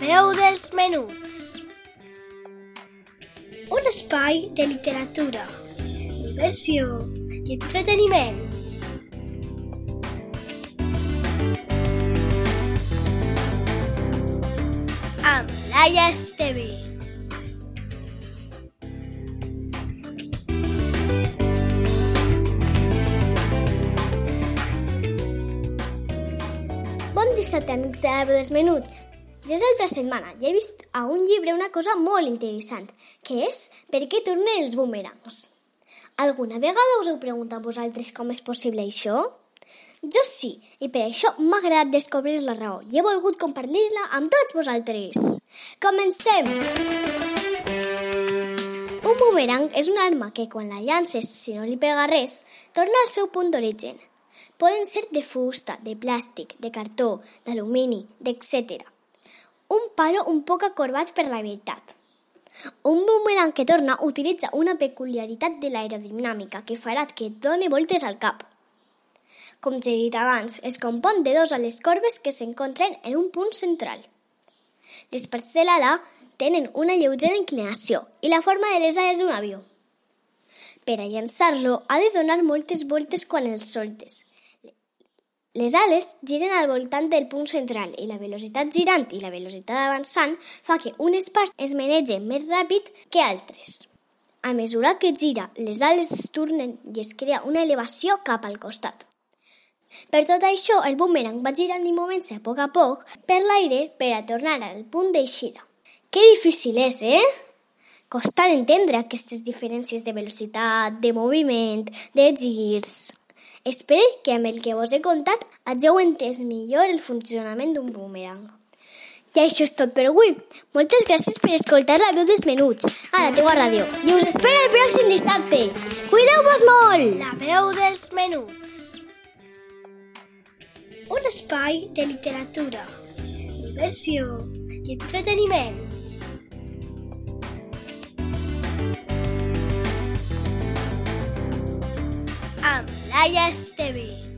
veu dels menuts. Un espai de literatura, diversió i entreteniment. Amb Laia Esteve. Bon dissabte, amics de la veu dels menuts. Ja és altra setmana i he vist a un llibre una cosa molt interessant, que és per què tornen els boomerangs. Alguna vegada us heu preguntat vosaltres com és possible això? Jo sí, i per això m'ha agradat descobrir la raó i he volgut compartir-la amb tots vosaltres. Comencem! Un boomerang és una arma que quan la llances, si no li pega res, torna al seu punt d'origen. Poden ser de fusta, de plàstic, de cartó, d'alumini, etc. Un palo un poc acorbat per la veritat. Un boomerang que torna utilitza una peculiaritat de l'aerodinàmica que farà que et doni voltes al cap. Com ja he dit abans, es compon de dos ales corbes que s'encontren en un punt central. Les parts de l'ala tenen una lleugera inclinació i la forma de les ales d'un avió. Per a llançar-lo ha de donar moltes voltes quan el soltes. Les ales giren al voltant del punt central i la velocitat girant i la velocitat avançant fa que unes parts es menegen més ràpid que altres. A mesura que gira, les ales es turnen i es crea una elevació cap al costat. Per tot això, el boomerang va girant i movent-se a poc a poc per l'aire per a tornar al punt d'eixida. Que difícil és, eh? Costa d'entendre aquestes diferències de velocitat, de moviment, de girs... Espero que amb el que vos he contat hàgiu entès millor el funcionament d'un boomerang. I això és tot per avui. Moltes gràcies per escoltar la veu dels menuts a la teua ràdio. I us espero el pròxim dissabte. Cuideu-vos molt! La veu dels menuts. Un espai de literatura, diversió i entreteniment. Amb Laia Esteve.